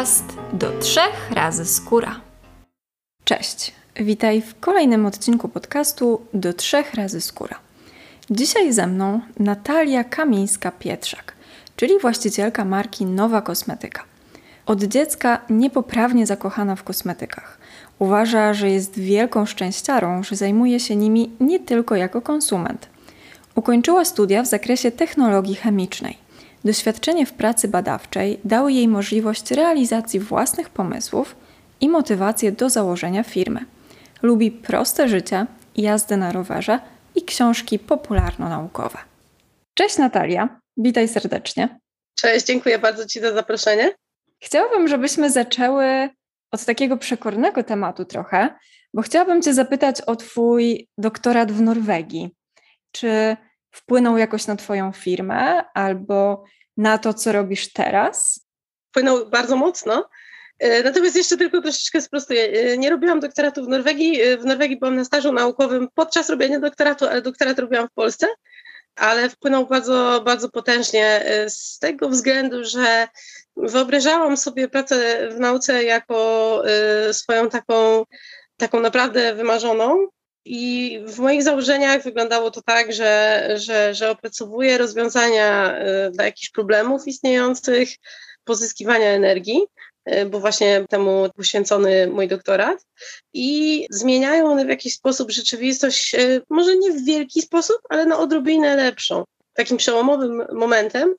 podcast do trzech razy skóra. Cześć, witaj w kolejnym odcinku podcastu do trzech razy skóra. Dzisiaj ze mną Natalia Kamińska-Pietrzak, czyli właścicielka marki Nowa Kosmetyka. Od dziecka niepoprawnie zakochana w kosmetykach. Uważa, że jest wielką szczęściarą, że zajmuje się nimi nie tylko jako konsument. Ukończyła studia w zakresie technologii chemicznej – Doświadczenie w pracy badawczej dało jej możliwość realizacji własnych pomysłów i motywację do założenia firmy. Lubi proste życie, jazdę na rowerze i książki popularno-naukowe. Cześć Natalia, witaj serdecznie. Cześć, dziękuję bardzo Ci za zaproszenie. Chciałabym, żebyśmy zaczęły od takiego przekornego tematu trochę, bo chciałabym Cię zapytać o Twój doktorat w Norwegii. Czy wpłynął jakoś na Twoją firmę albo na to, co robisz teraz? Wpłynął bardzo mocno. E, natomiast jeszcze tylko troszeczkę sprostuję. E, nie robiłam doktoratu w Norwegii. E, w Norwegii byłam na stażu naukowym podczas robienia doktoratu, ale doktorat robiłam w Polsce. Ale wpłynął bardzo, bardzo potężnie z tego względu, że wyobrażałam sobie pracę w nauce jako swoją taką, taką naprawdę wymarzoną. I w moich założeniach wyglądało to tak, że, że, że opracowuję rozwiązania y, dla jakichś problemów istniejących, pozyskiwania energii, y, bo właśnie temu poświęcony mój doktorat. I zmieniają one w jakiś sposób rzeczywistość, y, może nie w wielki sposób, ale na odrobinę lepszą. Takim przełomowym momentem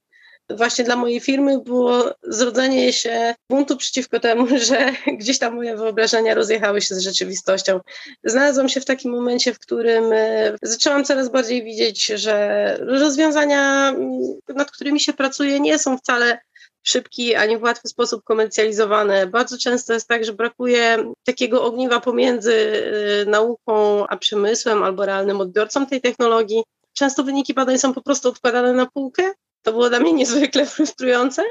właśnie dla mojej firmy było zrodzenie się buntu przeciwko temu, że gdzieś tam moje wyobrażenia rozjechały się z rzeczywistością. Znalazłam się w takim momencie, w którym e, zaczęłam coraz bardziej widzieć, że rozwiązania, mm, nad którymi się pracuje, nie są wcale szybki ani w łatwy sposób komercjalizowane. Bardzo często jest tak, że brakuje takiego ogniwa pomiędzy e, nauką a przemysłem albo realnym odbiorcą tej technologii. Często wyniki badań są po prostu odkładane na półkę to było dla mnie niezwykle frustrujące.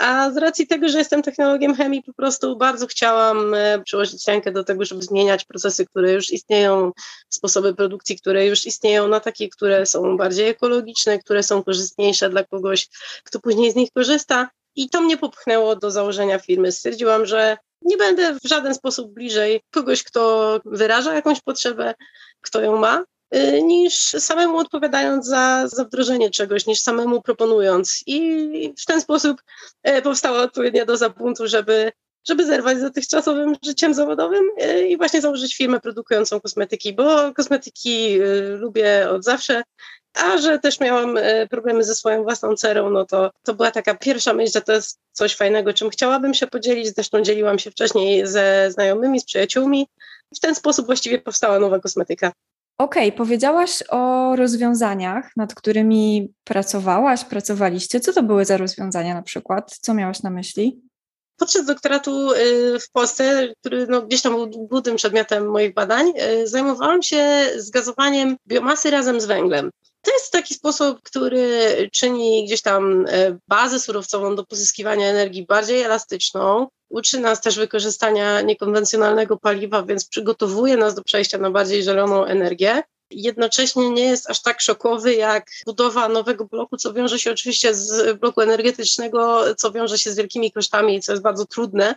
A z racji tego, że jestem technologiem chemii, po prostu bardzo chciałam e, przyłożyć rękę do tego, żeby zmieniać procesy, które już istnieją, sposoby produkcji, które już istnieją, na takie, które są bardziej ekologiczne, które są korzystniejsze dla kogoś, kto później z nich korzysta. I to mnie popchnęło do założenia firmy. Stwierdziłam, że nie będę w żaden sposób bliżej kogoś, kto wyraża jakąś potrzebę, kto ją ma, niż samemu odpowiadając za, za wdrożenie czegoś, niż samemu proponując. I w ten sposób e, powstała odpowiednia doza buntu, żeby, żeby zerwać z dotychczasowym życiem zawodowym e, i właśnie założyć firmę produkującą kosmetyki, bo kosmetyki e, lubię od zawsze. A że też miałam problemy ze swoją własną cerą, no to to była taka pierwsza myśl, że to jest coś fajnego, czym chciałabym się podzielić. Zresztą dzieliłam się wcześniej ze znajomymi, z przyjaciółmi. W ten sposób właściwie powstała nowa kosmetyka. Okej, okay, powiedziałaś o rozwiązaniach, nad którymi pracowałaś, pracowaliście. Co to były za rozwiązania na przykład? Co miałaś na myśli? Podczas doktoratu y, w Polsce, który no, gdzieś tam był głównym przedmiotem moich badań, y, zajmowałam się zgazowaniem biomasy razem z węglem. To jest taki sposób, który czyni gdzieś tam y, bazę surowcową do pozyskiwania energii bardziej elastyczną, uczy nas też wykorzystania niekonwencjonalnego paliwa, więc przygotowuje nas do przejścia na bardziej zieloną energię. Jednocześnie nie jest aż tak szokowy jak budowa nowego bloku, co wiąże się oczywiście z bloku energetycznego, co wiąże się z wielkimi kosztami, co jest bardzo trudne.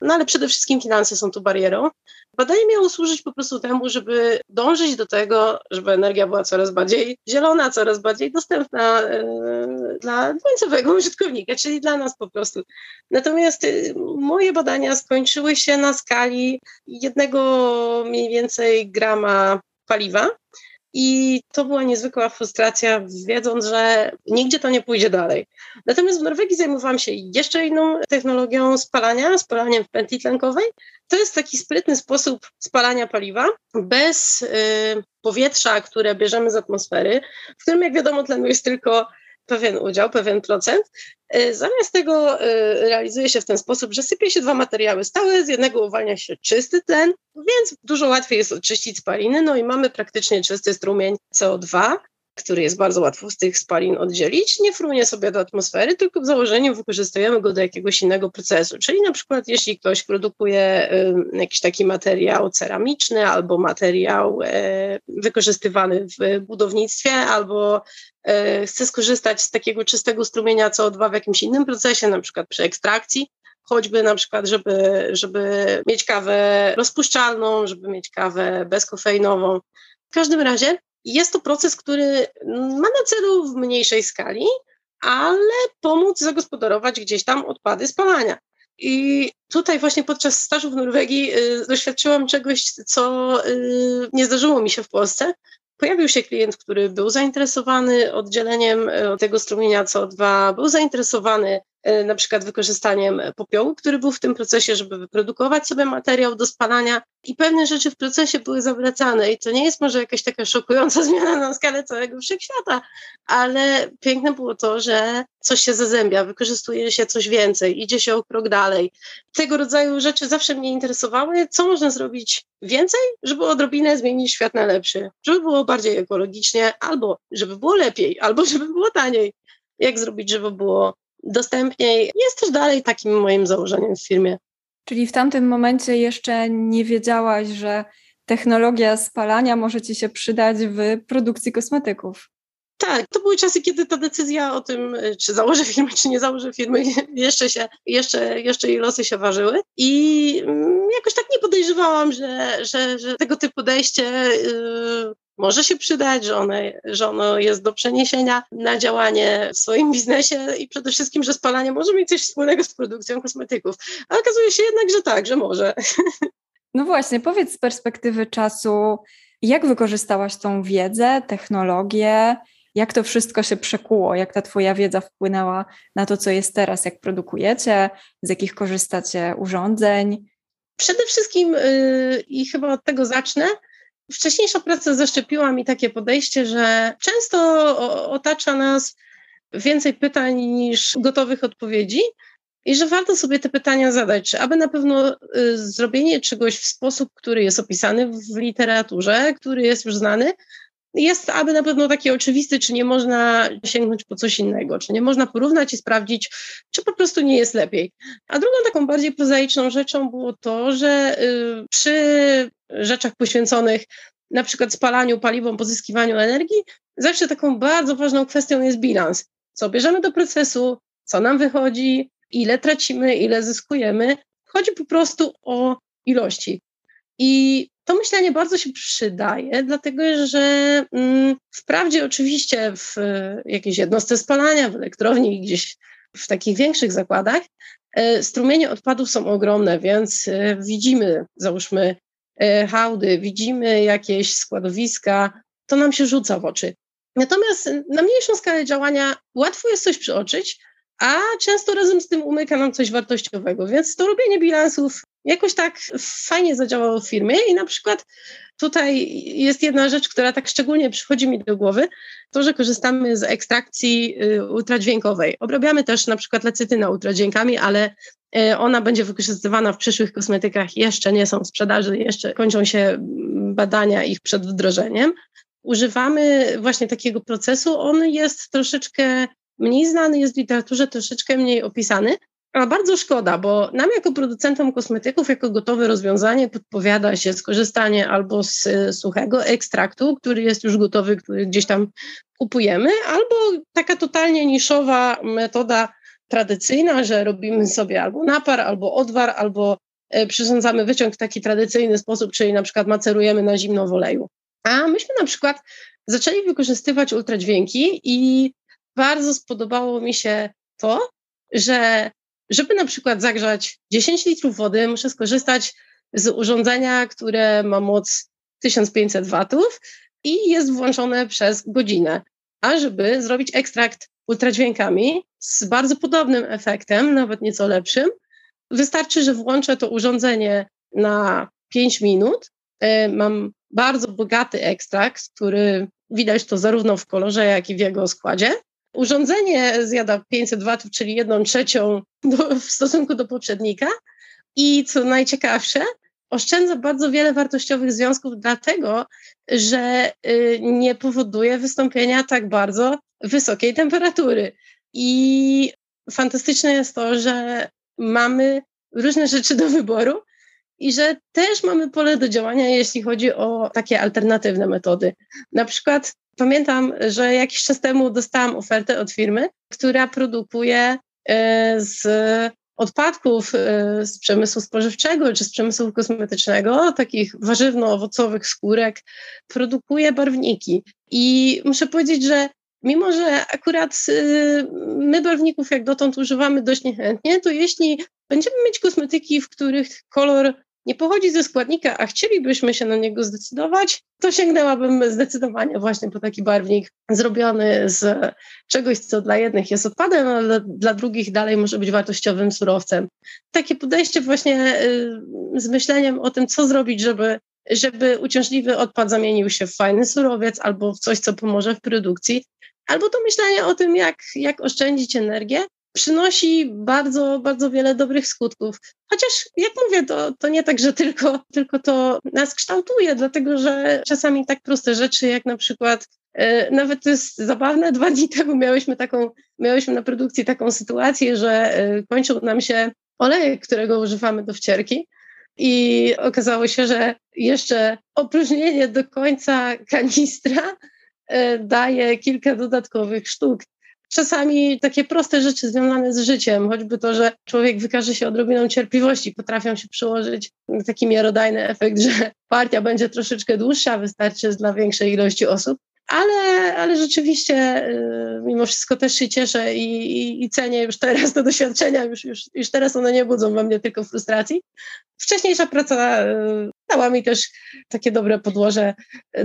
No ale przede wszystkim finanse są tu barierą. Badanie miało służyć po prostu temu, żeby dążyć do tego, żeby energia była coraz bardziej zielona, coraz bardziej dostępna e, dla końcowego użytkownika, czyli dla nas po prostu. Natomiast e, moje badania skończyły się na skali jednego mniej więcej grama paliwa. I to była niezwykła frustracja, wiedząc, że nigdzie to nie pójdzie dalej. Natomiast w Norwegii zajmowałam się jeszcze inną technologią spalania, spalaniem w pętli tlenkowej. To jest taki sprytny sposób spalania paliwa bez y, powietrza, które bierzemy z atmosfery, w którym, jak wiadomo, tlenu jest tylko pewien udział, pewien procent. Y, zamiast tego y, realizuje się w ten sposób, że sypie się dwa materiały stałe, z jednego uwalnia się czysty tlen, więc dużo łatwiej jest oczyścić spaliny, no i mamy praktycznie czysty strumień CO2, który jest bardzo łatwo z tych spalin oddzielić, nie frunie sobie do atmosfery, tylko w założeniu wykorzystujemy go do jakiegoś innego procesu. Czyli na przykład jeśli ktoś produkuje jakiś taki materiał ceramiczny albo materiał y, wykorzystywany w budownictwie, albo y, chce skorzystać z takiego czystego strumienia CO2 w jakimś innym procesie, na przykład przy ekstrakcji, choćby na przykład, żeby, żeby mieć kawę rozpuszczalną, żeby mieć kawę bezkofeinową. W każdym razie jest to proces, który ma na celu w mniejszej skali, ale pomóc zagospodarować gdzieś tam odpady spalania. I tutaj właśnie podczas stażu w Norwegii y, doświadczyłam czegoś, co y, nie zdarzyło mi się w Polsce. Pojawił się klient, który był zainteresowany oddzieleniem y, tego strumienia CO2, był zainteresowany na przykład wykorzystaniem popiołu, który był w tym procesie, żeby wyprodukować sobie materiał do spalania i pewne rzeczy w procesie były zawracane i to nie jest może jakaś taka szokująca zmiana na skalę całego wszechświata, ale piękne było to, że coś się zazębia, wykorzystuje się coś więcej, idzie się o krok dalej. Tego rodzaju rzeczy zawsze mnie interesowały. Co można zrobić więcej, żeby odrobinę zmienić świat na lepszy, żeby było bardziej ekologicznie, albo żeby było lepiej, albo żeby było taniej. Jak zrobić, żeby było dostępniej. Jest też dalej takim moim założeniem w firmie. Czyli w tamtym momencie jeszcze nie wiedziałaś, że technologia spalania może ci się przydać w produkcji kosmetyków. Tak, to były czasy, kiedy ta decyzja o tym, czy założę firmę, czy nie założę firmy, jeszcze się, jeszcze, jeszcze jej losy się ważyły. I mm, jakoś tak nie podejrzewałam, że, że, że tego typu podejście yy, może się przydać, że, one, że ono jest do przeniesienia na działanie w swoim biznesie i przede wszystkim, że spalanie może mieć coś wspólnego z produkcją kosmetyków. A okazuje się jednak, że tak, że może. No właśnie, powiedz z perspektywy czasu, jak wykorzystałaś tą wiedzę, technologię, jak to wszystko się przekuło, jak ta Twoja wiedza wpłynęła na to, co jest teraz, jak produkujecie, z jakich korzystacie urządzeń? Przede wszystkim, yy, i chyba od tego zacznę, Wcześniejsza praca zaszczepiła mi takie podejście, że często otacza nas więcej pytań niż gotowych odpowiedzi i że warto sobie te pytania zadać, czy aby na pewno y, zrobienie czegoś w sposób, który jest opisany w literaturze, który jest już znany, jest aby na pewno taki oczywisty, czy nie można sięgnąć po coś innego, czy nie można porównać i sprawdzić, czy po prostu nie jest lepiej. A drugą taką bardziej prozaiczną rzeczą było to, że y, przy rzeczach poświęconych na przykład spalaniu paliwom, pozyskiwaniu energii, zawsze taką bardzo ważną kwestią jest bilans. Co bierzemy do procesu, co nam wychodzi, ile tracimy, ile zyskujemy. Chodzi po prostu o ilości. I to myślenie bardzo się przydaje, dlatego że mm, wprawdzie oczywiście w jakiejś jednostce spalania, w elektrowni, gdzieś w takich większych zakładach, e, strumienie odpadów są ogromne, więc e, widzimy, załóżmy, e, hałdy, widzimy jakieś składowiska, to nam się rzuca w oczy. Natomiast na mniejszą skalę działania łatwo jest coś przeoczyć, a często razem z tym umyka nam coś wartościowego. Więc to robienie bilansów jakoś tak fajnie zadziałało w firmie i na przykład tutaj jest jedna rzecz, która tak szczególnie przychodzi mi do głowy, to, że korzystamy z ekstrakcji y, ultradźwiękowej. Obrabiamy też na przykład lecytynę ultradźwiękami, ale y, ona będzie wykorzystywana w przyszłych kosmetykach, jeszcze nie są w sprzedaży, jeszcze kończą się mm, badania ich przed wdrożeniem. Używamy właśnie takiego procesu, on jest troszeczkę mniej znany, jest w literaturze troszeczkę mniej opisany, a bardzo szkoda, bo nam jako producentom kosmetyków, jako gotowe rozwiązanie podpowiada się skorzystanie albo z suchego ekstraktu, który jest już gotowy, który gdzieś tam kupujemy, albo taka totalnie niszowa metoda tradycyjna, że robimy sobie albo napar, albo odwar, albo e, przyrządzamy wyciąg w taki tradycyjny sposób, czyli na przykład macerujemy na zimno w oleju. A myśmy na przykład zaczęli wykorzystywać ultradźwięki i bardzo spodobało mi się to, że żeby na przykład zagrzać 10 litrów wody, muszę skorzystać z urządzenia, które ma moc 1500 watów i jest włączone przez godzinę. A żeby zrobić ekstrakt ultradźwiękami z bardzo podobnym efektem, nawet nieco lepszym, wystarczy, że włączę to urządzenie na 5 minut. E, mam bardzo bogaty ekstrakt, który widać to zarówno w kolorze, jak i w jego składzie. Urządzenie zjada 500 watów, czyli jedną trzecią do, w stosunku do poprzednika. I co najciekawsze, oszczędza bardzo wiele wartościowych związków, dlatego że y, nie powoduje wystąpienia tak bardzo wysokiej temperatury. I fantastyczne jest to, że mamy różne rzeczy do wyboru i że też mamy pole do działania, jeśli chodzi o takie alternatywne metody. Na przykład Pamiętam, że jakiś czas temu dostałam ofertę od firmy, która produkuje e, z odpadków e, z przemysłu spożywczego czy z przemysłu kosmetycznego, takich warzywno-owocowych skórek, produkuje barwniki. I muszę powiedzieć, że mimo, że akurat y, my barwników jak dotąd używamy dość niechętnie, to jeśli będziemy mieć kosmetyki, w których kolor nie pochodzi ze składnika, a chcielibyśmy się na niego zdecydować, to sięgnęłabym zdecydowanie właśnie po taki barwnik zrobiony z czegoś, co dla jednych jest odpadem, ale dla drugich dalej może być wartościowym surowcem. Takie podejście właśnie y, z myśleniem o tym, co zrobić, żeby żeby uciążliwy odpad zamienił się w fajny surowiec albo w coś, co pomoże w produkcji, albo to myślenie o tym, jak, jak oszczędzić energię, przynosi bardzo, bardzo wiele dobrych skutków. Chociaż, jak mówię, to, to nie tak, że tylko, tylko to nas kształtuje, dlatego że czasami tak proste rzeczy, jak na przykład, e, nawet to jest zabawne, dwa dni temu miałyśmy taką, miałyśmy na produkcji taką sytuację, że e, kończył nam się olejek, którego używamy do wcierki. I okazało się, że jeszcze opróżnienie do końca kanistra e, daje kilka dodatkowych sztuk czasami takie proste rzeczy związane z życiem, choćby to, że człowiek wykaże się odrobiną cierpliwości, potrafią się przyłożyć taki miarodajny efekt, że partia będzie troszeczkę dłuższa, wystarczy dla większej ilości osób ale, ale rzeczywiście y, mimo wszystko też się cieszę i, i, i, cenię już teraz te doświadczenia, już, już, już teraz one nie budzą we mnie tylko frustracji. Wcześniejsza praca y, dała mi też takie dobre podłoże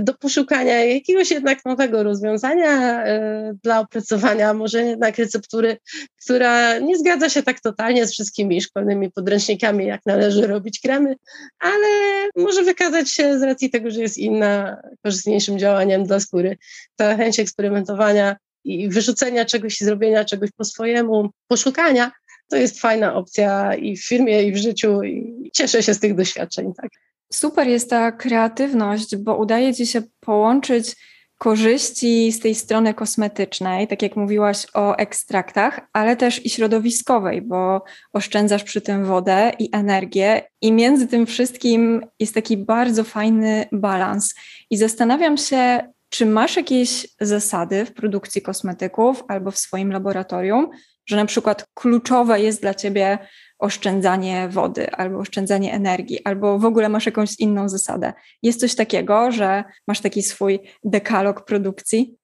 do poszukania jakiegoś jednak nowego rozwiązania y, dla opracowania, może jednak receptury, która nie zgadza się tak totalnie z wszystkimi szkolnymi podręcznikami, jak należy robić kremy, ale może wykazać się z racji tego, że jest inna, korzystniejszym działaniem dla skóry. Ta chęć eksperymentowania i wyrzucenia czegoś i zrobienia czegoś po swojemu, poszukania, to jest fajna opcja i w firmie, i w życiu, i cieszę się z tych doświadczeń. Tak. Super jest ta kreatywność, bo udaje Ci się połączyć korzyści z tej strony kosmetycznej, tak jak mówiłaś o ekstraktach, ale też i środowiskowej, bo oszczędzasz przy tym wodę i energię, i między tym wszystkim jest taki bardzo fajny balans. I zastanawiam się, czy masz jakieś zasady w produkcji kosmetyków albo w swoim laboratorium, że na przykład kluczowe jest dla ciebie oszczędzanie wody albo oszczędzanie energii, albo w ogóle masz jakąś inną zasadę. Jest coś takiego, że masz taki swój dekalog produkcji?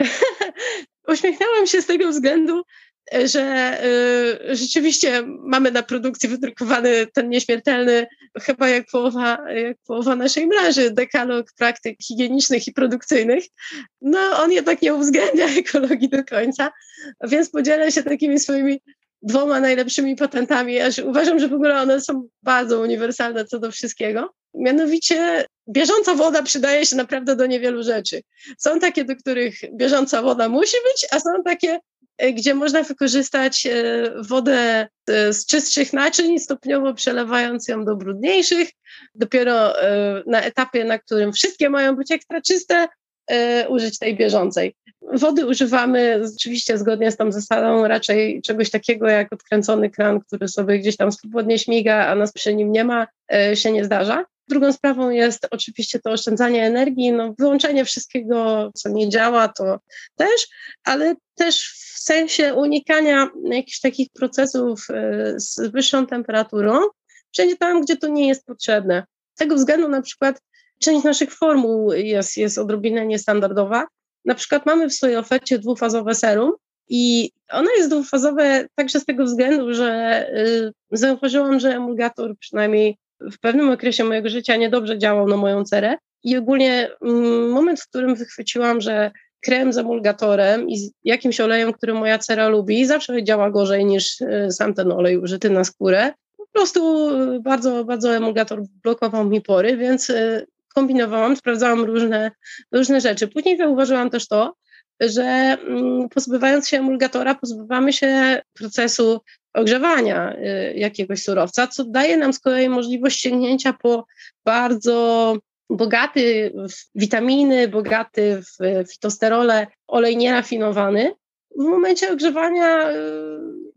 Uśmiechnęłam się z tego względu, że y, rzeczywiście mamy na produkcji wydrukowany ten nieśmiertelny, chyba jak połowa, jak połowa naszej branży, dekalog praktyk higienicznych i produkcyjnych. No, on jednak nie uwzględnia ekologii do końca, więc podzielę się takimi swoimi dwoma najlepszymi patentami, aż uważam, że w ogóle one są bardzo uniwersalne co do wszystkiego. Mianowicie bieżąca woda przydaje się naprawdę do niewielu rzeczy. Są takie, do których bieżąca woda musi być, a są takie, e, gdzie można wykorzystać e, wodę e, z czystszych naczyń, stopniowo przelewając ją do brudniejszych. Dopiero na etapie, na którym wszystkie mają być ekstra czyste, użyć tej bieżącej. Wody używamy oczywiście zgodnie z tą zasadą raczej czegoś takiego jak odkręcony kran, który sobie gdzieś tam swobodnie śmiga, a nas przy nim nie ma, e, się nie zdarza. Drugą sprawą jest oczywiście to oszczędzanie energii, no wyłączenie wszystkiego, co nie działa, to też, ale też w sensie unikania jakichś takich procesów e, z wyższą temperaturą, wszędzie tam, gdzie to nie jest potrzebne. Z tego względu na przykład część naszych formuł jest, jest odrobinę niestandardowa, na przykład mamy w swojej ofercie dwufazowe serum i ono jest dwufazowe także z tego względu, że y, zauważyłam, że emulgator przynajmniej w pewnym okresie mojego życia niedobrze działał na moją cerę i ogólnie mm, moment, w którym wychwyciłam, że krem z emulgatorem i z jakimś olejem, który moja cera lubi, zawsze działa gorzej niż y, sam ten olej użyty na skórę. Po prostu y, bardzo, bardzo emulgator blokował mi pory, więc kombinowałam, sprawdzałam różne, różne rzeczy. Później zauważyłam też to, że mm, pozbywając się emulgatora, pozbywamy się procesu ogrzewania y, jakiegoś surowca, co daje nam z kolei możliwość sięgnięcia po bardzo bogaty w witaminy, bogaty w fitosterole olej nierafinowany. W momencie ogrzewania y,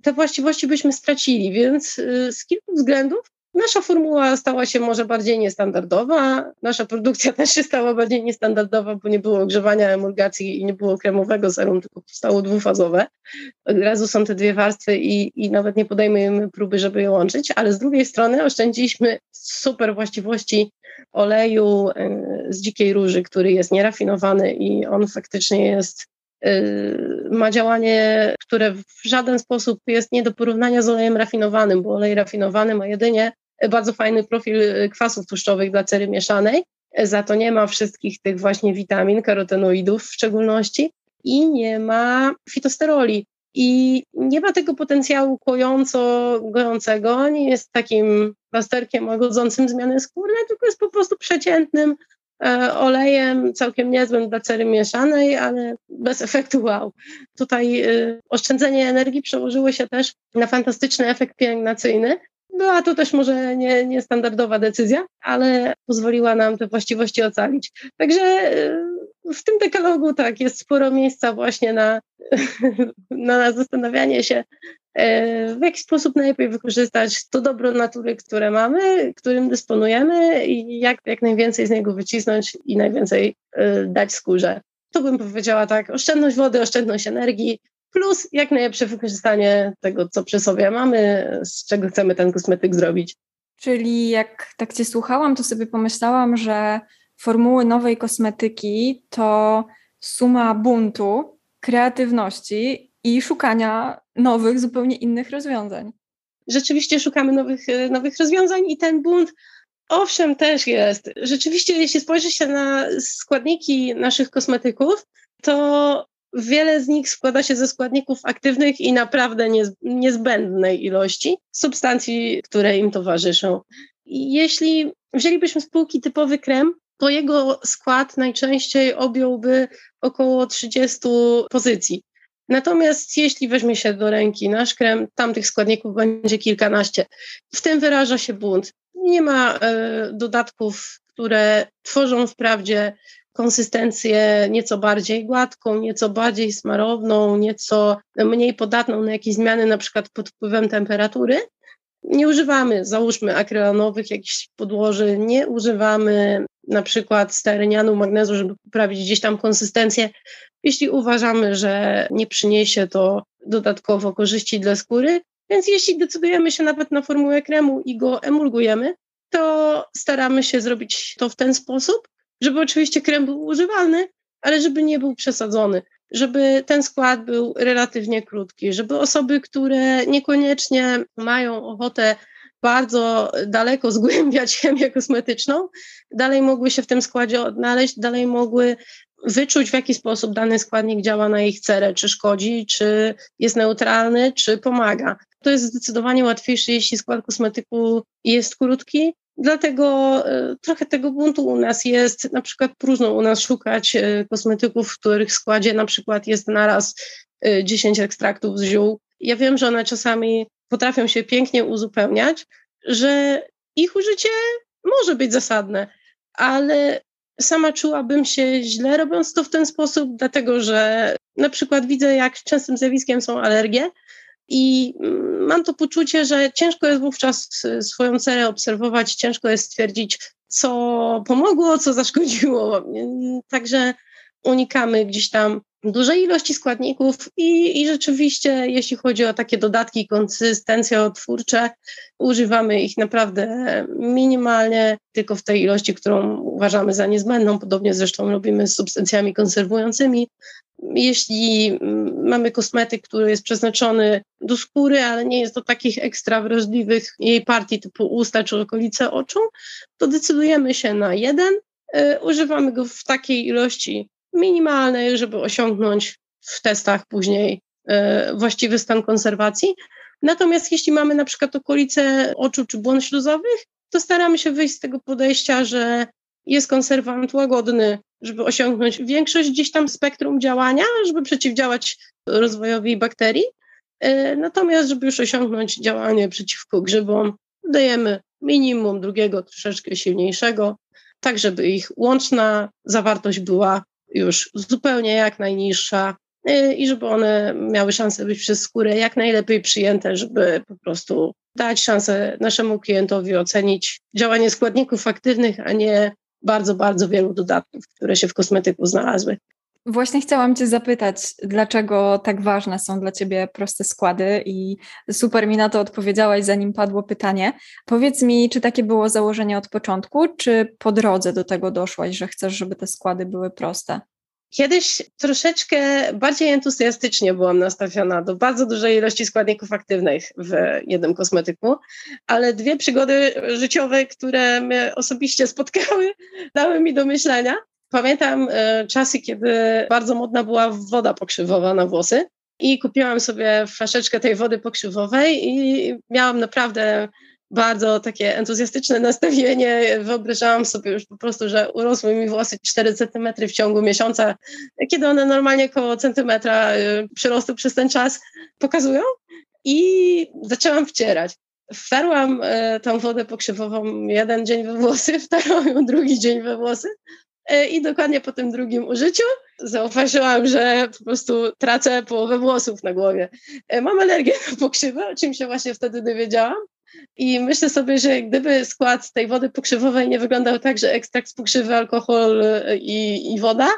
te właściwości byśmy stracili, więc y, z kilku względów Nasza formuła stała się może bardziej niestandardowa, nasza produkcja też się stała bardziej niestandardowa, bo nie było ogrzewania emulgacji i nie było kremowego serum, tylko powstało dwufazowe. Od razu są te dwie warstwy i, i nawet nie podejmujemy próby, żeby je łączyć, ale z drugiej strony oszczędziliśmy super właściwości oleju e, z dzikiej róży, który jest nierafinowany i on faktycznie jest Y, ma działanie, które w żaden sposób jest nie do porównania z olejem rafinowanym, bo olej rafinowany ma jedynie bardzo fajny profil kwasów tłuszczowych dla cery mieszanej, za to nie ma wszystkich tych właśnie witamin, karotenoidów w szczególności i nie ma fitosteroli. I nie ma tego potencjału kojąco, gojącego, nie jest takim plasterkiem łagodzącym zmiany skórne, tylko jest po prostu przeciętnym E, olejem całkiem niezłym dla cery mieszanej, ale bez efektu wow. Tutaj e, oszczędzenie energii przełożyło się też na fantastyczny efekt pielęgnacyjny. Była to też może nie, niestandardowa decyzja, ale pozwoliła nam te właściwości ocalić. Także e, w tym dekalogu tak, jest sporo miejsca właśnie na, na zastanawianie się, E, w jaki sposób najlepiej wykorzystać to dobro natury, które mamy, którym dysponujemy i jak, jak najwięcej z niego wycisnąć i najwięcej e, dać skórze. To bym powiedziała tak, oszczędność wody, oszczędność energii, plus jak najlepsze wykorzystanie tego, co przy sobie mamy, z czego chcemy ten kosmetyk zrobić. Czyli jak tak Cię słuchałam, to sobie pomyślałam, że formuły nowej kosmetyki to suma buntu, kreatywności i szukania nowych, zupełnie innych rozwiązań. Rzeczywiście szukamy nowych, e, nowych rozwiązań i ten bunt Owszem, też jest. Rzeczywiście, jeśli spojrzy się na składniki naszych kosmetyków, to wiele z nich składa się ze składników aktywnych i naprawdę niezbędnej ilości substancji, które im towarzyszą. jeśli wzięlibyśmy spółki typowy krem, to jego skład najczęściej objąłby około 30 pozycji. Natomiast jeśli weźmie się do ręki nasz krem, tam tych składników będzie kilkanaście. W tym wyraża się bunt. Nie ma e, dodatków, które tworzą wprawdzie konsystencję nieco bardziej gładką, nieco bardziej smarowną, nieco mniej podatną na jakieś zmiany, na przykład pod wpływem temperatury. Nie używamy, załóżmy, akrylanowych jakichś podłoży, nie używamy na przykład stearynianu, magnezu, żeby poprawić gdzieś tam konsystencję jeśli uważamy, że nie przyniesie to dodatkowo korzyści dla skóry. Więc jeśli decydujemy się nawet na formułę kremu i go emulgujemy, to staramy się zrobić to w ten sposób, żeby oczywiście krem był używalny, ale żeby nie był przesadzony, żeby ten skład był relatywnie krótki, żeby osoby, które niekoniecznie mają ochotę bardzo daleko zgłębiać chemię kosmetyczną, dalej mogły się w tym składzie odnaleźć, dalej mogły wyczuć, w jaki sposób dany składnik działa na ich cerę, czy szkodzi, czy jest neutralny, czy pomaga. To jest zdecydowanie łatwiejsze, jeśli skład kosmetyku jest krótki. Dlatego y, trochę tego buntu u nas jest. Na przykład próżno u nas szukać y, kosmetyków, w których składzie na przykład jest naraz y, 10 ekstraktów z ziół. Ja wiem, że one czasami potrafią się pięknie uzupełniać, że ich użycie może być zasadne, ale sama czułabym się źle robiąc to w ten sposób, dlatego że na przykład widzę, jak częstym zjawiskiem są alergie i mam to poczucie, że ciężko jest wówczas swoją cerę obserwować, ciężko jest stwierdzić, co pomogło, co zaszkodziło. Także unikamy gdzieś tam dużej ilości składników i, i rzeczywiście, jeśli chodzi o takie dodatki, konsystencje otwórcze, używamy ich naprawdę minimalnie, tylko w tej ilości, którą uważamy za niezbędną. Podobnie zresztą robimy z substancjami konserwującymi. Jeśli mamy kosmetyk, który jest przeznaczony do skóry, ale nie jest do takich ekstra wrażliwych jej partii typu usta czy okolice oczu, to decydujemy się na jeden. Y, używamy go w takiej ilości minimalnej, żeby osiągnąć w testach później e, właściwy stan konserwacji. Natomiast jeśli mamy na przykład okolice oczu czy błon śluzowych, to staramy się wyjść z tego podejścia, że jest konserwant łagodny, żeby osiągnąć większość gdzieś tam spektrum działania, żeby przeciwdziałać rozwojowi bakterii. E, natomiast, żeby już osiągnąć działanie przeciwko grzybom, dajemy minimum drugiego, troszeczkę silniejszego, tak żeby ich łączna zawartość była już zupełnie jak najniższa y, i żeby one miały szansę być przez skórę jak najlepiej przyjęte, żeby po prostu dać szansę naszemu klientowi ocenić działanie składników aktywnych, a nie bardzo, bardzo wielu dodatków, które się w kosmetyku znalazły. Właśnie chciałam Cię zapytać, dlaczego tak ważne są dla Ciebie proste składy i super mi na to odpowiedziałaś, zanim padło pytanie. Powiedz mi, czy takie było założenie od początku, czy po drodze do tego doszłaś, że chcesz, żeby te składy były proste? Kiedyś troszeczkę bardziej entuzjastycznie byłam nastawiona do bardzo dużej ilości składników aktywnych w jednym kosmetyku, ale dwie przygody życiowe, które mnie osobiście spotkały, dały mi do myślenia. Pamiętam e, czasy, kiedy bardzo modna była woda pokrzywowa na włosy i kupiłam sobie flaszeczkę tej wody pokrzywowej i miałam naprawdę bardzo takie entuzjastyczne nastawienie. Wyobrażałam sobie już po prostu, że urosły mi włosy 4 cm w ciągu miesiąca, kiedy one normalnie około centymetra y, przyrostu przez ten czas pokazują. I zaczęłam wcierać. Wtarłam y, tą wodę pokrzywową jeden dzień we włosy, wtarłam ją drugi dzień we włosy. Y, I dokładnie po tym drugim użyciu zauważyłam, że po prostu tracę połowę włosów na głowie. Mam alergię na pokrzywę, o czym się właśnie wtedy dowiedziałam. I myślę sobie, że gdyby skład tej wody pokrzywowej nie wyglądał tak, że ekstrakt z pokrzywy, alkohol y, i, i woda,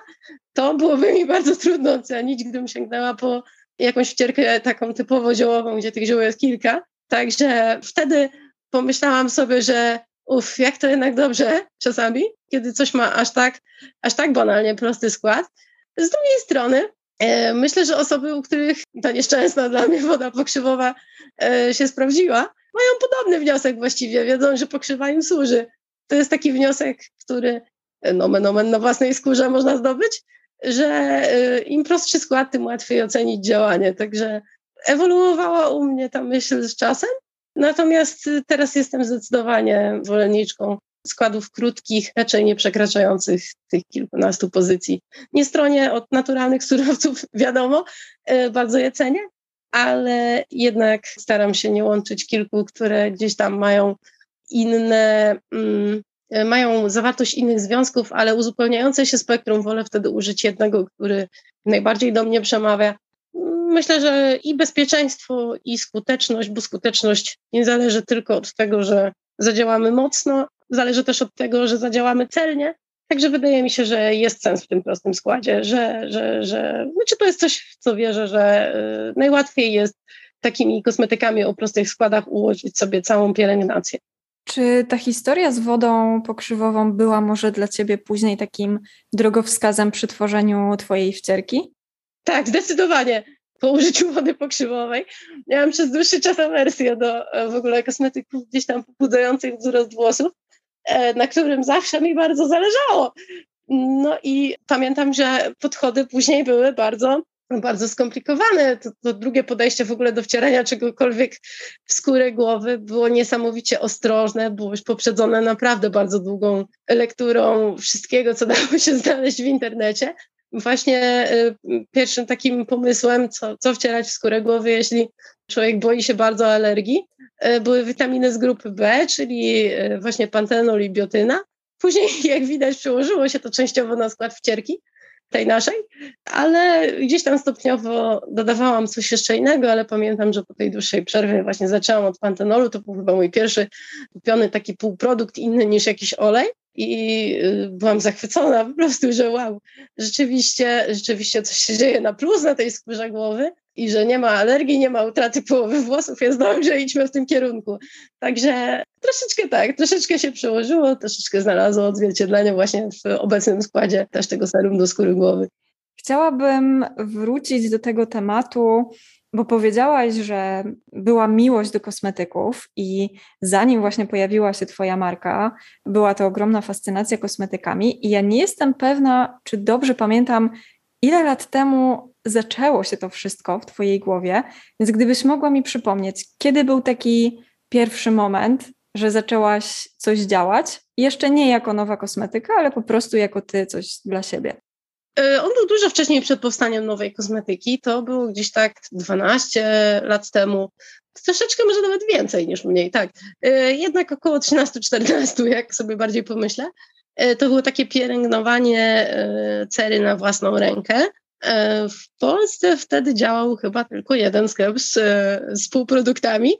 to byłoby mi bardzo trudno ocenić, gdybym sięgnęła po jakąś wcierkę taką typowo ziołową, gdzie tych ziół jest kilka. Także wtedy pomyślałam sobie, że uff, jak to jednak dobrze czasami, kiedy coś ma aż tak, aż tak banalnie prosty skład. Z drugiej strony e, myślę, że osoby, u których ta nieszczęsna dla mnie woda pokrzywowa e, się sprawdziła, mają podobny wniosek właściwie, wiedzą, że pokrzywa im służy. To jest taki wniosek, który nomen omen na własnej skórze można zdobyć, że y, im prostszy skład, tym łatwiej ocenić działanie. Także ewoluowała u mnie ta myśl z czasem, natomiast teraz jestem zdecydowanie zwolenniczką składów krótkich, raczej nie przekraczających tych kilkunastu pozycji. Nie stronie od naturalnych surowców, wiadomo, bardzo je cenię, ale jednak staram się nie łączyć kilku, które gdzieś tam mają inne, mm, mają zawartość innych związków, ale uzupełniające się spektrum. Wolę wtedy użyć jednego, który najbardziej do mnie przemawia. Myślę, że i bezpieczeństwo, i skuteczność, bo skuteczność nie zależy tylko od tego, że zadziałamy mocno, zależy też od tego, że zadziałamy celnie, Także wydaje mi się, że jest sens w tym prostym składzie, że, że, że znaczy to jest coś, w co wierzę, że y, najłatwiej jest takimi kosmetykami o prostych składach ułożyć sobie całą pielęgnację. Czy ta historia z wodą pokrzywową była może dla Ciebie później takim drogowskazem przy tworzeniu Twojej wcierki? Tak, zdecydowanie. Po użyciu wody pokrzywowej miałam przez dłuższy czas awersję do e, w ogóle kosmetyków gdzieś tam pobudzających wzrost włosów. E, na którym zawsze mi bardzo zależało. No i pamiętam, że podchody później były bardzo, bardzo skomplikowane. To, to drugie podejście w ogóle do wcierania czegokolwiek w skórę głowy było niesamowicie ostrożne, było już poprzedzone naprawdę bardzo długą lekturą wszystkiego, co dało się znaleźć w internecie. Właśnie y, pierwszym takim pomysłem, co, co wcierać w skórę głowy, jeśli człowiek boi się bardzo alergii, E, były witaminy z grupy B, czyli e, właśnie pantenol i biotyna. Później, jak widać, przełożyło się to częściowo na skład wcierki tej naszej, ale gdzieś tam stopniowo dodawałam coś jeszcze innego, ale pamiętam, że po tej dłuższej przerwie właśnie zaczęłam od pantenolu, to był chyba mój pierwszy kupiony taki półprodukt inny niż jakiś olej i y, byłam zachwycona po prostu, że wow, rzeczywiście, rzeczywiście coś się dzieje na plus na tej skórze głowy i że nie ma alergii, nie ma utraty połowy włosów, jest dobrze, idźmy w tym kierunku. Także troszeczkę tak, troszeczkę się przełożyło, troszeczkę znalazło odzwierciedlenie właśnie w obecnym składzie też tego serum do skóry głowy. Chciałabym wrócić do tego tematu, bo powiedziałaś, że była miłość do kosmetyków i zanim właśnie pojawiła się Twoja marka, była to ogromna fascynacja kosmetykami. I ja nie jestem pewna, czy dobrze pamiętam, ile lat temu zaczęło się to wszystko w Twojej głowie. Więc gdybyś mogła mi przypomnieć, kiedy był taki pierwszy moment, że zaczęłaś coś działać, jeszcze nie jako nowa kosmetyka, ale po prostu jako Ty coś dla siebie. E, on był dużo wcześniej przed powstaniem nowej kosmetyki. To było gdzieś tak 12 lat temu. Troszeczkę może nawet więcej niż mniej, tak. E, jednak około 13-14, jak sobie bardziej pomyślę. E, to było takie pielęgnowanie cery na własną rękę. W Polsce wtedy działał chyba tylko jeden sklep z, z półproduktami.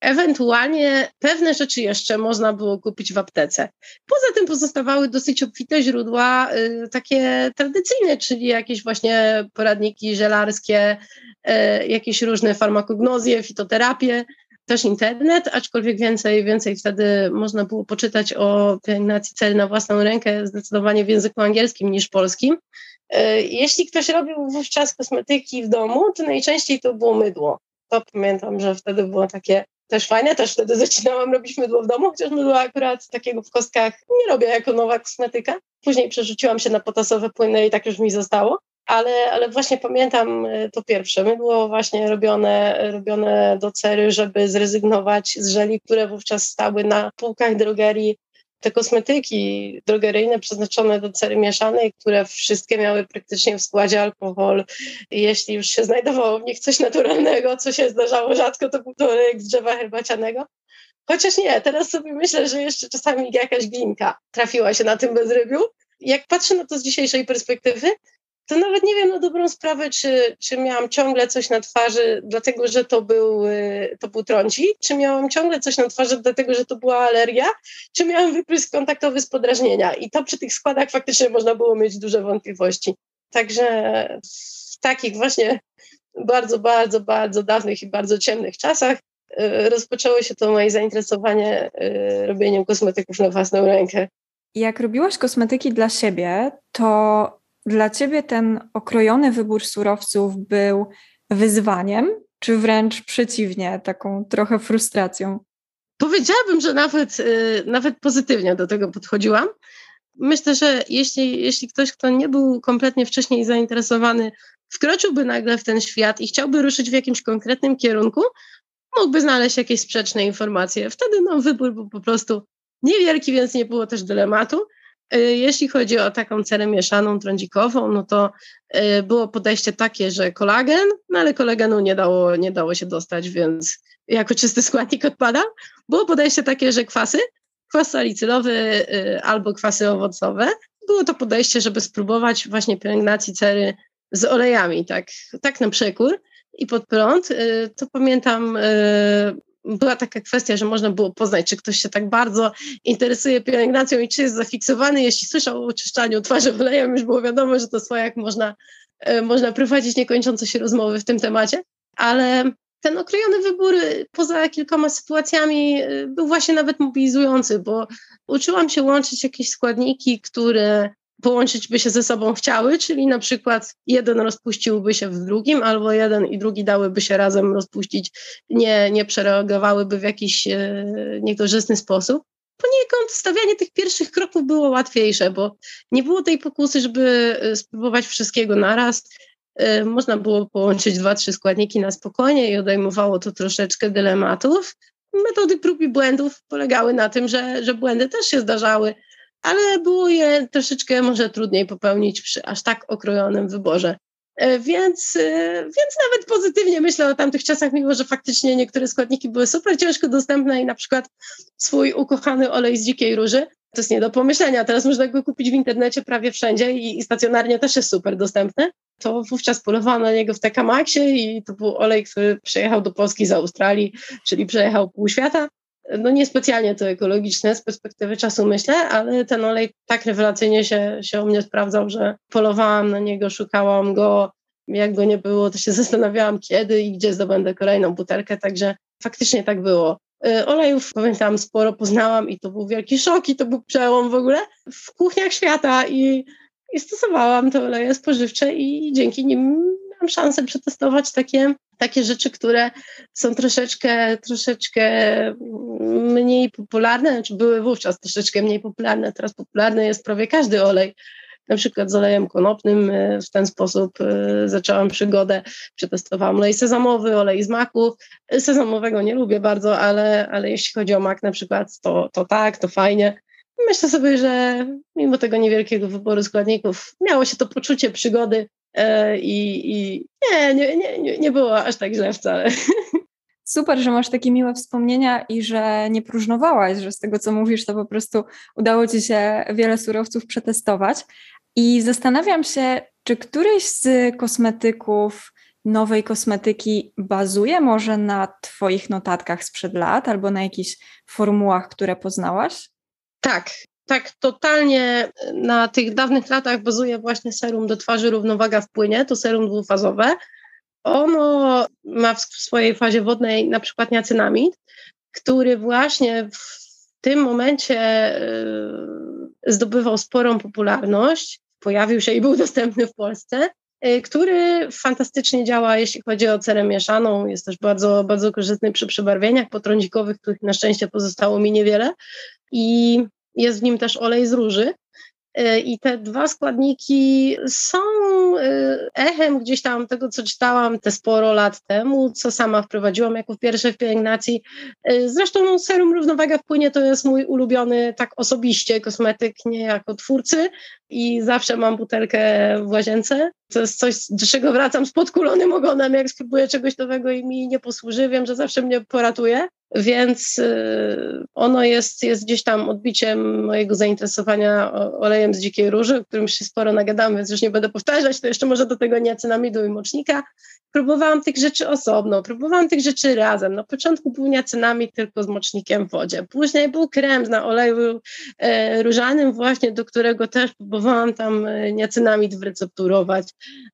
Ewentualnie pewne rzeczy jeszcze można było kupić w aptece. Poza tym pozostawały dosyć obfite źródła y, takie tradycyjne, czyli jakieś właśnie poradniki żelarskie, y, jakieś różne farmakognozje, fitoterapie, też internet, aczkolwiek więcej, więcej wtedy można było poczytać o pielęgnacji cel na własną rękę zdecydowanie w języku angielskim niż polskim. Y, jeśli ktoś robił wówczas kosmetyki w domu, to najczęściej to było mydło. To pamiętam, że wtedy było takie też fajne, też wtedy zaczynałam robić mydło w domu, chociaż mydło akurat takiego w kostkach nie robię jako nowa kosmetyka. Później przerzuciłam się na potasowe płyny i tak już mi zostało. Ale, ale właśnie pamiętam e, to pierwsze mydło właśnie robione, robione do cery, żeby zrezygnować z żeli, które wówczas stały na półkach drogerii te kosmetyki drogeryjne przeznaczone do cery mieszanej, które wszystkie miały praktycznie w składzie alkohol. Jeśli już się znajdowało w nich coś naturalnego, co się zdarzało rzadko, to był to z drzewa herbacianego. Chociaż nie, teraz sobie myślę, że jeszcze czasami jakaś glinka trafiła się na tym bezrybiu. Jak patrzę na to z dzisiejszej perspektywy, to nawet nie wiem na dobrą sprawę, czy, czy miałam ciągle coś na twarzy, dlatego że to był, y, to był czy miałam ciągle coś na twarzy, dlatego że to była alergia, czy miałam wyprysk kontaktowy z podrażnienia. I to przy tych składach faktycznie można było mieć duże wątpliwości. Także w takich właśnie bardzo, bardzo, bardzo dawnych i bardzo ciemnych czasach y, rozpoczęło się to moje zainteresowanie y, robieniem kosmetyków na własną rękę. Jak robiłaś kosmetyki dla siebie, to dla ciebie ten okrojony wybór surowców był wyzwaniem, czy wręcz przeciwnie, taką trochę frustracją? Powiedziałabym, że nawet, y, nawet pozytywnie do tego podchodziłam. Myślę, że jeśli, jeśli ktoś, kto nie był kompletnie wcześniej zainteresowany, wkroczyłby nagle w ten świat i chciałby ruszyć w jakimś konkretnym kierunku, mógłby znaleźć jakieś sprzeczne informacje. Wtedy no, wybór był po prostu niewielki, więc nie było też dylematu. Y, jeśli chodzi o taką cerę mieszaną, trądzikową, no to y, było podejście takie, że kolagen, no ale kolagenu nie dało, nie dało się dostać, więc jako czysty składnik odpada. Było podejście takie, że kwasy, kwas salicylowy y, albo kwasy owocowe. Było to podejście, żeby spróbować właśnie pielęgnacji cery z olejami, tak, tak na przekór i pod prąd. To pamiętam, była taka kwestia, że można było poznać, czy ktoś się tak bardzo interesuje pielęgnacją i czy jest zafiksowany. Jeśli słyszał o oczyszczaniu twarzy olejem, już było wiadomo, że to swojak można, e, można prowadzić niekończące się rozmowy w tym temacie. Ale ten okrojony wybór e, poza kilkoma sytuacjami e, był właśnie nawet mobilizujący, bo uczyłam się łączyć jakieś składniki, które połączyć by się ze sobą chciały, czyli na przykład jeden rozpuściłby się w drugim, albo jeden i drugi dałyby się razem rozpuścić, nie, nie przereagowałyby w jakiś e, niekorzystny sposób. Poniekąd stawianie tych pierwszych kroków było łatwiejsze, bo nie było tej pokusy, żeby e, spróbować wszystkiego naraz. E, można było połączyć dwa, trzy składniki na spokojnie i odejmowało to troszeczkę dylematów. Metody prób i błędów polegały na tym, że, że błędy też się zdarzały, ale było je troszeczkę może trudniej popełnić przy aż tak okrojonym wyborze. E, więc, e, więc nawet pozytywnie myślę o tamtych czasach, mimo że faktycznie niektóre składniki były super ciężko dostępne i na przykład swój ukochany olej z dzikiej róży, to jest nie do pomyślenia. Teraz można go kupić w internecie prawie wszędzie i, i stacjonarnie też jest super dostępny. To wówczas polowano na niego w TK Maxie i to był olej, który przyjechał do Polski z Australii, czyli przejechał pół świata no niespecjalnie to ekologiczne z perspektywy czasu myślę, ale ten olej tak rewelacyjnie się, się u mnie sprawdzał, że polowałam na niego, szukałam go, jak go nie było, to się zastanawiałam kiedy i gdzie zdobędę kolejną butelkę, także faktycznie tak było. Y, olejów pamiętam sporo poznałam i to był wielki szok i to był przełom w ogóle w kuchniach świata i, i stosowałam te oleje spożywcze i dzięki nim miałam szansę przetestować takie takie rzeczy, które są troszeczkę, troszeczkę mniej popularne, znaczy były wówczas troszeczkę mniej popularne, teraz popularny jest prawie każdy olej. Na przykład z olejem konopnym e, w ten sposób e, zaczęłam przygodę. Przetestowałam olej sezamowy, olej z maku. Sezamowego nie lubię bardzo, ale, ale jeśli chodzi o mak na przykład, to, to tak, to fajnie. Myślę sobie, że mimo tego niewielkiego wyboru składników miało się to poczucie przygody E, I, i nie, nie, nie, nie było aż tak źle wcale. Super, że masz takie miłe wspomnienia i że nie próżnowałaś, że z tego co mówisz, to po prostu udało ci się wiele surowców przetestować. I zastanawiam się, Czy któryś z kosmetyków, nowej kosmetyki bazuje może na Twoich notatkach sprzed lat albo na jakichś formułach, które poznałaś? Tak, tak totalnie na tych dawnych latach bazuje właśnie serum do twarzy równowaga w płynie, to serum dwufazowe. Ono ma w swojej fazie wodnej na przykład niacynamid, który właśnie w tym momencie y, zdobywał sporą popularność, pojawił się i był dostępny w Polsce, y, który fantastycznie działa, jeśli chodzi o cerę mieszaną. Jest też bardzo, bardzo korzystny przy przebarwieniach potrądzikowych, których na szczęście pozostało mi niewiele. I jest w nim też olej z róży. E, I te dwa składniki są e, echem gdzieś tam tego, co czytałam te sporo lat temu, co sama wprowadziłam jako pierwsze w pielęgnacji. E, zresztą serum równowaga w płynie to jest mój ulubiony tak osobiście kosmetyk, nie jako twórcy i zawsze mam butelkę w łazience. To jest coś, do czego wracam z podkulonym ogonem, jak spróbuję czegoś nowego i mi nie posłuży. Wiem, że zawsze mnie poratuje więc y, ono jest, jest gdzieś tam odbiciem mojego zainteresowania olejem z dzikiej róży, o którym się sporo nagadamy, więc już nie będę powtarzać, to jeszcze może do tego niacinamidu i mocznika. Próbowałam tych rzeczy osobno, próbowałam tych rzeczy razem. Na początku był niacinamid tylko z mocznikiem w wodzie, później był krem na oleju e, różanym właśnie, do którego też próbowałam tam e, niacinamid wrecepturować.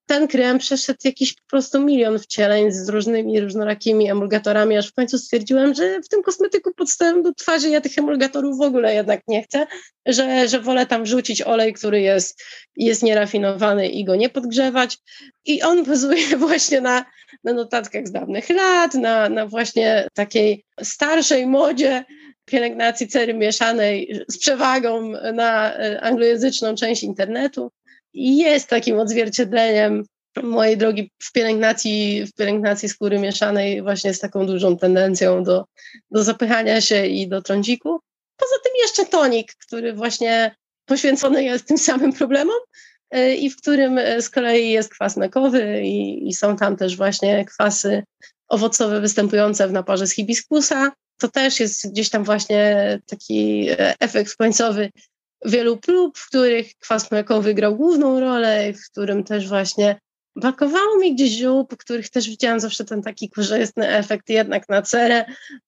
Ten krem przeszedł jakiś po prostu milion wcieleń z różnymi różnorakimi emulgatorami, aż w końcu stwierdziłam, że w tym kosmetyku podstawowym do twarzy ja tych emulgatorów w ogóle jednak nie chcę, że, że wolę tam wrzucić olej, który jest, jest nierafinowany i go nie podgrzewać. I on bazuje właśnie na, na notatkach z dawnych lat, na, na właśnie takiej starszej modzie pielęgnacji cery mieszanej z przewagą na e, anglojęzyczną część internetu. Jest takim odzwierciedleniem mojej drogi w pielęgnacji, w pielęgnacji skóry mieszanej właśnie z taką dużą tendencją do, do zapychania się i do trądziku. Poza tym jeszcze tonik, który właśnie poświęcony jest tym samym problemom e, i w którym e, z kolei jest kwas mekowy i, i są tam też właśnie kwasy owocowe występujące w naparze z hibiskusa. To też jest gdzieś tam właśnie taki e, efekt końcowy wielu prób, w których kwas mlekowy grał główną rolę, w którym też właśnie brakowało mi gdzieś ziół, po których też widziałam zawsze ten taki korzystny efekt jednak na cerę,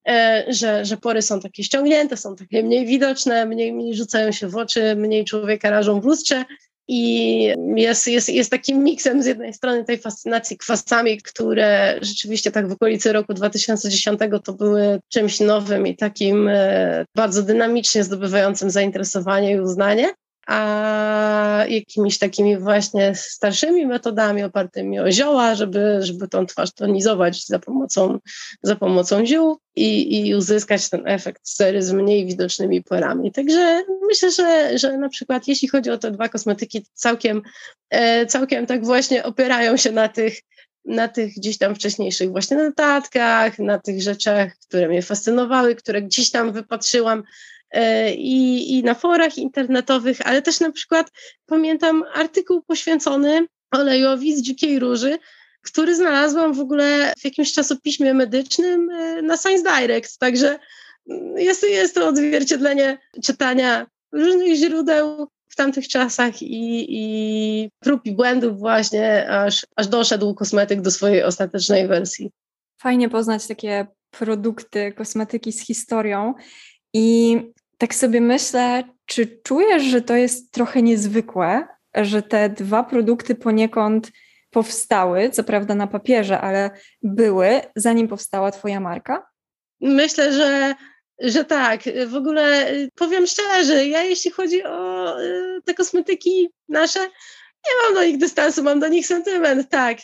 e, że, że pory są takie ściągnięte, są takie mniej widoczne, mniej, mniej rzucają się w oczy, mniej człowieka rażą w lustrze. I jest, jest, jest takim miksem z jednej strony tej fascynacji kwasami, które rzeczywiście tak w okolicy roku 2010 to były czymś nowym i takim e, bardzo dynamicznie zdobywającym zainteresowanie i uznanie, a jakimiś takimi właśnie starszymi metodami opartymi o zioła, żeby, żeby tą twarz tonizować za pomocą, za pomocą ziół i, i uzyskać ten efekt sery z mniej widocznymi porami. Także myślę, że, że na przykład jeśli chodzi o te dwa kosmetyki, całkiem, e, całkiem tak właśnie opierają się na tych na tych gdzieś tam wcześniejszych właśnie notatkach, na tych rzeczach, które mnie fascynowały, które gdzieś tam wypatrzyłam i, i na forach internetowych, ale też na przykład pamiętam artykuł poświęcony olejowi z dzikiej róży, który znalazłam w ogóle w jakimś czasopiśmie medycznym e, na Science Direct. Także mm, jest, jest to odzwierciedlenie czytania różnych źródeł w tamtych czasach i, i prób i błędów właśnie, aż, aż doszedł kosmetyk do swojej ostatecznej wersji. Fajnie poznać takie produkty, kosmetyki z historią. I tak sobie myślę, czy czujesz, że to jest trochę niezwykłe, że te dwa produkty poniekąd powstały, co prawda na papierze, ale były, zanim powstała Twoja marka? Myślę, że, że tak. W ogóle powiem szczerze, ja jeśli chodzi o y, te kosmetyki nasze, nie mam do nich dystansu, mam do nich sentyment, tak.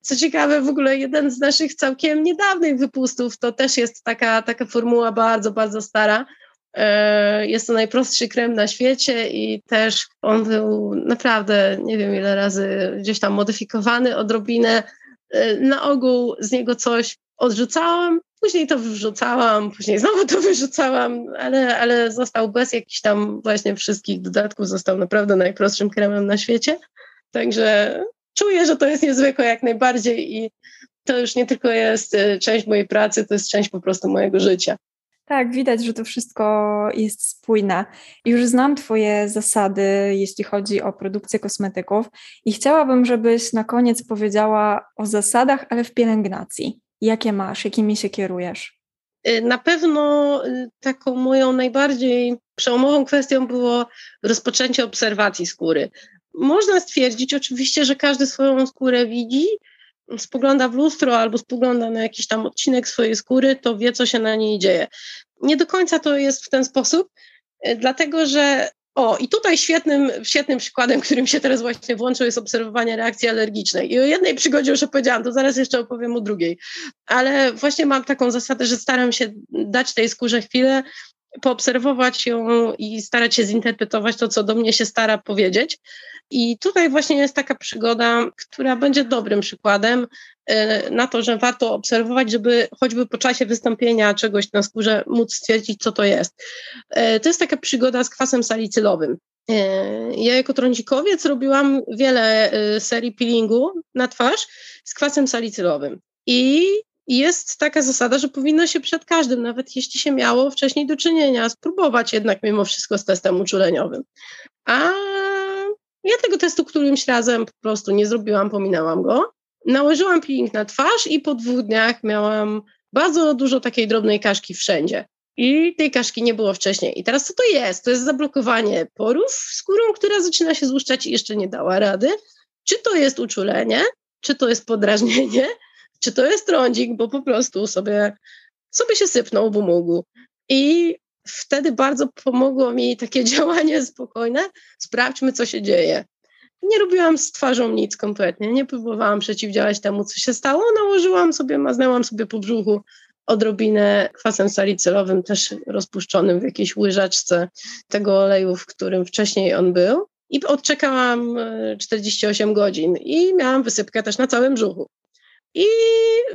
Co ciekawe, w ogóle jeden z naszych całkiem niedawnych wypustów to też jest taka, taka formuła bardzo, bardzo stara. E, jest to najprostszy krem na świecie i też on był naprawdę nie wiem ile razy gdzieś tam modyfikowany odrobinę. E, na ogół z niego coś odrzucałam, później to wyrzucałam, później znowu to wyrzucałam, ale, ale został bez jakichś tam właśnie wszystkich dodatków, został naprawdę najprostszym kremem na świecie. Także czuję, że to jest niezwykłe jak najbardziej i to już nie tylko jest e, część mojej pracy, to jest część po prostu mojego życia. Tak, widać, że to wszystko jest spójne. Już znam Twoje zasady, jeśli chodzi o produkcję kosmetyków, i chciałabym, żebyś na koniec powiedziała o zasadach, ale w pielęgnacji. Jakie masz, jakimi się kierujesz? Y, na pewno y, taką moją najbardziej przełomową kwestią było rozpoczęcie obserwacji skóry. Można stwierdzić oczywiście, że każdy swoją skórę widzi, spogląda w lustro albo spogląda na jakiś tam odcinek swojej skóry, to wie, co się na niej dzieje. Nie do końca to jest w ten sposób, y, dlatego że o, i tutaj świetnym, świetnym przykładem, którym się teraz właśnie włączył, jest obserwowanie reakcji alergicznej. I o jednej przygodzie już opowiedziałam, to zaraz jeszcze opowiem o drugiej. Ale właśnie mam taką zasadę, że staram się dać tej skórze chwilę, poobserwować ją i starać się zinterpretować to, co do mnie się stara powiedzieć. I tutaj właśnie jest taka przygoda, która będzie dobrym przykładem e, na to, że warto obserwować, żeby choćby po czasie wystąpienia czegoś na skórze móc stwierdzić, co to jest. E, to jest taka przygoda z kwasem salicylowym. E, ja jako trądzikowiec robiłam wiele serii peelingu na twarz z kwasem salicylowym. I jest taka zasada, że powinno się przed każdym, nawet jeśli się miało wcześniej do czynienia, spróbować jednak mimo wszystko z testem uczuleniowym. A ja tego testu którymś razem po prostu nie zrobiłam, pominęłam go. Nałożyłam peeling na twarz i po dwóch dniach miałam bardzo dużo takiej drobnej kaszki wszędzie. I tej kaszki nie było wcześniej. I teraz co to jest? To jest zablokowanie porów skórą, która zaczyna się złuszczać i jeszcze nie dała rady. Czy to jest uczulenie, czy to jest podrażnienie, czy to jest trądzik, bo po prostu sobie, sobie się sypnął w mógł. I wtedy bardzo pomogło mi takie działanie spokojne. Sprawdźmy, co się dzieje. Nie robiłam z twarzą nic kompletnie, nie próbowałam przeciwdziałać temu, co się stało. Nałożyłam sobie, maznęłam sobie po brzuchu odrobinę kwasem salicylowym, też rozpuszczonym w jakiejś łyżeczce tego oleju, w którym wcześniej on był. I odczekałam 48 e, godzin i miałam wysypkę też na całym brzuchu. I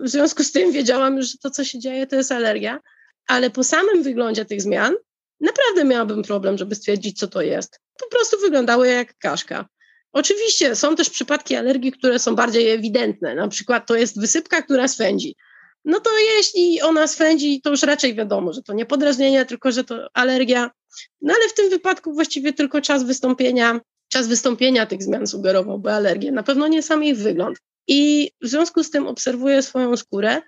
w związku z tym wiedziałam już, że to, co się dzieje, to jest alergia ale po samym wyglądzie tych zmian naprawdę miałabym problem, żeby stwierdzić, co to jest. Po prostu wyglądały jak kaszka. Oczywiście są też przypadki alergii, które są bardziej ewidentne. Na przykład to jest wysypka, która swędzi. No to jeśli ona swędzi, to już raczej wiadomo, że to nie podrażnienie, tylko że to alergia. No ale w tym wypadku właściwie tylko czas wystąpienia, czas wystąpienia tych zmian sugerowałby alergię. Na pewno nie sam ich wygląd. I w związku z tym obserwuję swoją skórę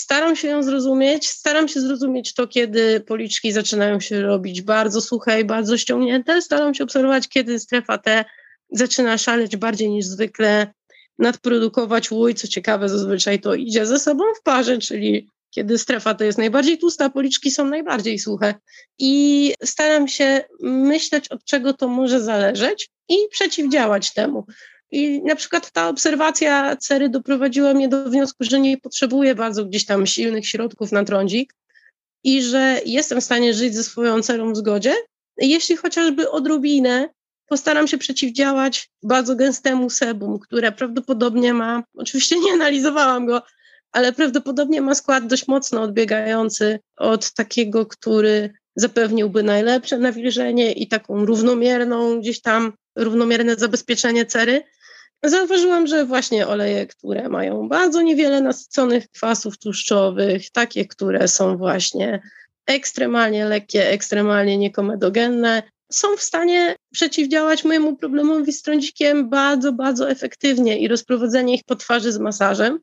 Staram się ją zrozumieć. Staram się zrozumieć to, kiedy policzki zaczynają się robić bardzo suche i bardzo ściągnięte. Staram się obserwować, kiedy strefa T zaczyna szaleć bardziej niż zwykle, nadprodukować łój. Co ciekawe, zazwyczaj to idzie ze sobą w parze, czyli kiedy strefa to jest najbardziej tłusta, policzki są najbardziej suche. I staram się myśleć, od czego to może zależeć i przeciwdziałać temu. I na przykład ta obserwacja cery doprowadziła mnie do wniosku, że nie potrzebuję bardzo gdzieś tam silnych środków na trądzik i że jestem w stanie żyć ze swoją cerą w zgodzie, jeśli chociażby odrobinę postaram się przeciwdziałać bardzo gęstemu sebum, które prawdopodobnie ma, oczywiście nie analizowałam go, ale prawdopodobnie ma skład dość mocno odbiegający od takiego, który zapewniłby najlepsze nawilżenie i taką równomierną gdzieś tam, równomierne zabezpieczenie cery, Zauważyłam, że właśnie oleje, które mają bardzo niewiele nasyconych kwasów tłuszczowych, takie, które są właśnie ekstremalnie lekkie, ekstremalnie niekomedogenne, są w stanie przeciwdziałać mojemu problemowi z trądzikiem bardzo, bardzo efektywnie i rozprowadzenie ich po twarzy z masażem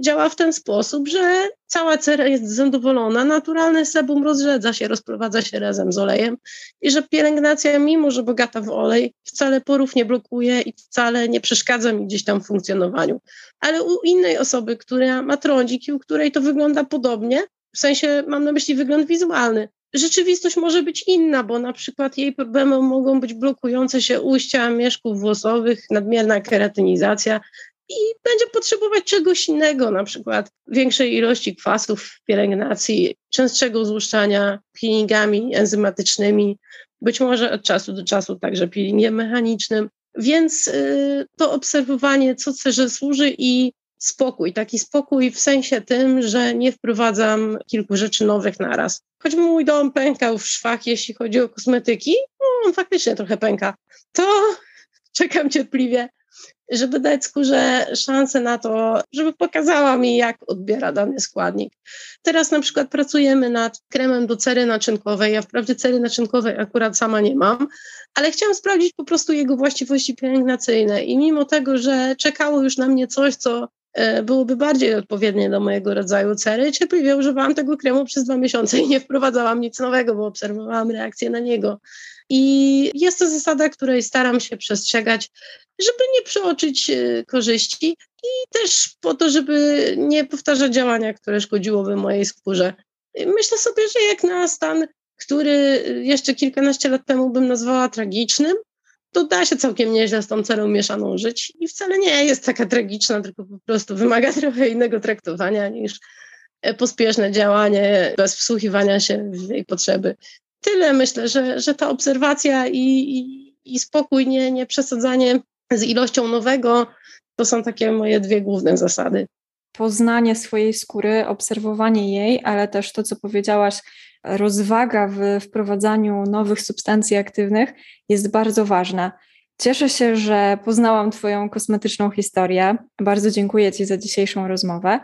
działa w ten sposób, że cała cera jest zadowolona, naturalny sebum rozrzedza się, rozprowadza się razem z olejem i że pielęgnacja, mimo że bogata w olej, wcale porów nie blokuje i wcale nie przeszkadza mi gdzieś tam w funkcjonowaniu. Ale u innej osoby, która ma trądzik i u której to wygląda podobnie, w sensie mam na myśli wygląd wizualny, rzeczywistość może być inna, bo na przykład jej problemem mogą być blokujące się ujścia mieszków włosowych, nadmierna keratynizacja, i będzie potrzebować czegoś innego, na przykład większej ilości kwasów w pielęgnacji, częstszego złuszczania peelingami enzymatycznymi, być może od czasu do czasu także peelingiem mechanicznym. Więc y, to obserwowanie, co cerze służy i spokój, taki spokój w sensie tym, że nie wprowadzam kilku rzeczy nowych naraz. Choć mój dom pękał w szwach, jeśli chodzi o kosmetyki, no, on faktycznie trochę pęka, to czekam cierpliwie żeby dać skórze szansę na to, żeby pokazała mi, jak odbiera dany składnik. Teraz na przykład pracujemy nad kremem do cery naczynkowej. Ja wprawdzie cery naczynkowej akurat sama nie mam, ale chciałam sprawdzić po prostu jego właściwości pielęgnacyjne. I mimo tego, że czekało już na mnie coś, co e, byłoby bardziej odpowiednie do mojego rodzaju cery, cierpliwie używałam tego kremu przez dwa miesiące i nie wprowadzałam nic nowego, bo obserwowałam reakcję na niego. I jest to zasada, której staram się przestrzegać, żeby nie przeoczyć e, korzyści i też po to, żeby nie powtarzać działania, które szkodziłoby mojej skórze. Myślę sobie, że jak na stan, który jeszcze kilkanaście lat temu bym nazwała tragicznym, to da się całkiem nieźle z tą cerą mieszaną żyć i wcale nie jest taka tragiczna, tylko po prostu wymaga trochę innego traktowania niż e, pospieszne działanie bez wsłuchiwania się w jej potrzeby tyle myślę, że, że ta obserwacja i, i, i spokój, nie, nie przesadzanie z ilością nowego, to są takie moje dwie główne zasady. Poznanie swojej skóry, obserwowanie jej, ale też to, co powiedziałaś, rozwaga w wprowadzaniu nowych substancji aktywnych jest bardzo ważna. Cieszę się, że poznałam Twoją kosmetyczną historię. Bardzo dziękuję Ci za dzisiejszą rozmowę.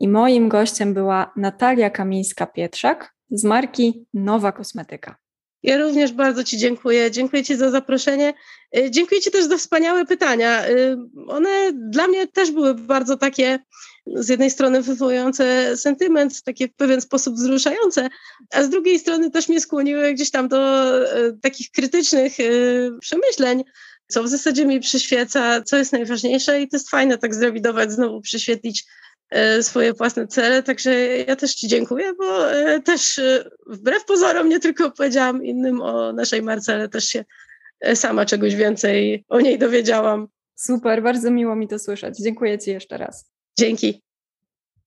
I moim gościem była Natalia Kamińska-Pietrzak, z marki Nowa Kosmetyka. Ja również bardzo Ci dziękuję. Dziękuję Ci za zaproszenie. Y, dziękuję Ci też za wspaniałe pytania. Y, one dla mnie też były bardzo takie, z jednej strony wywołujące sentyment, takie w pewien sposób wzruszające, a z drugiej strony też mnie skłoniły gdzieś tam do y, takich krytycznych przemyśleń, co w zasadzie mi przyświeca, co jest najważniejsze i to jest fajne tak zrewidować, znowu przyświetlić swoje własne cele, także ja też Ci dziękuję, bo e, też e, wbrew pozorom nie tylko powiedziałam innym o naszej marce, ale też się sama czegoś więcej o niej dowiedziałam. Super, bardzo miło mi to słyszeć. Dziękuję Ci jeszcze raz. Dzięki.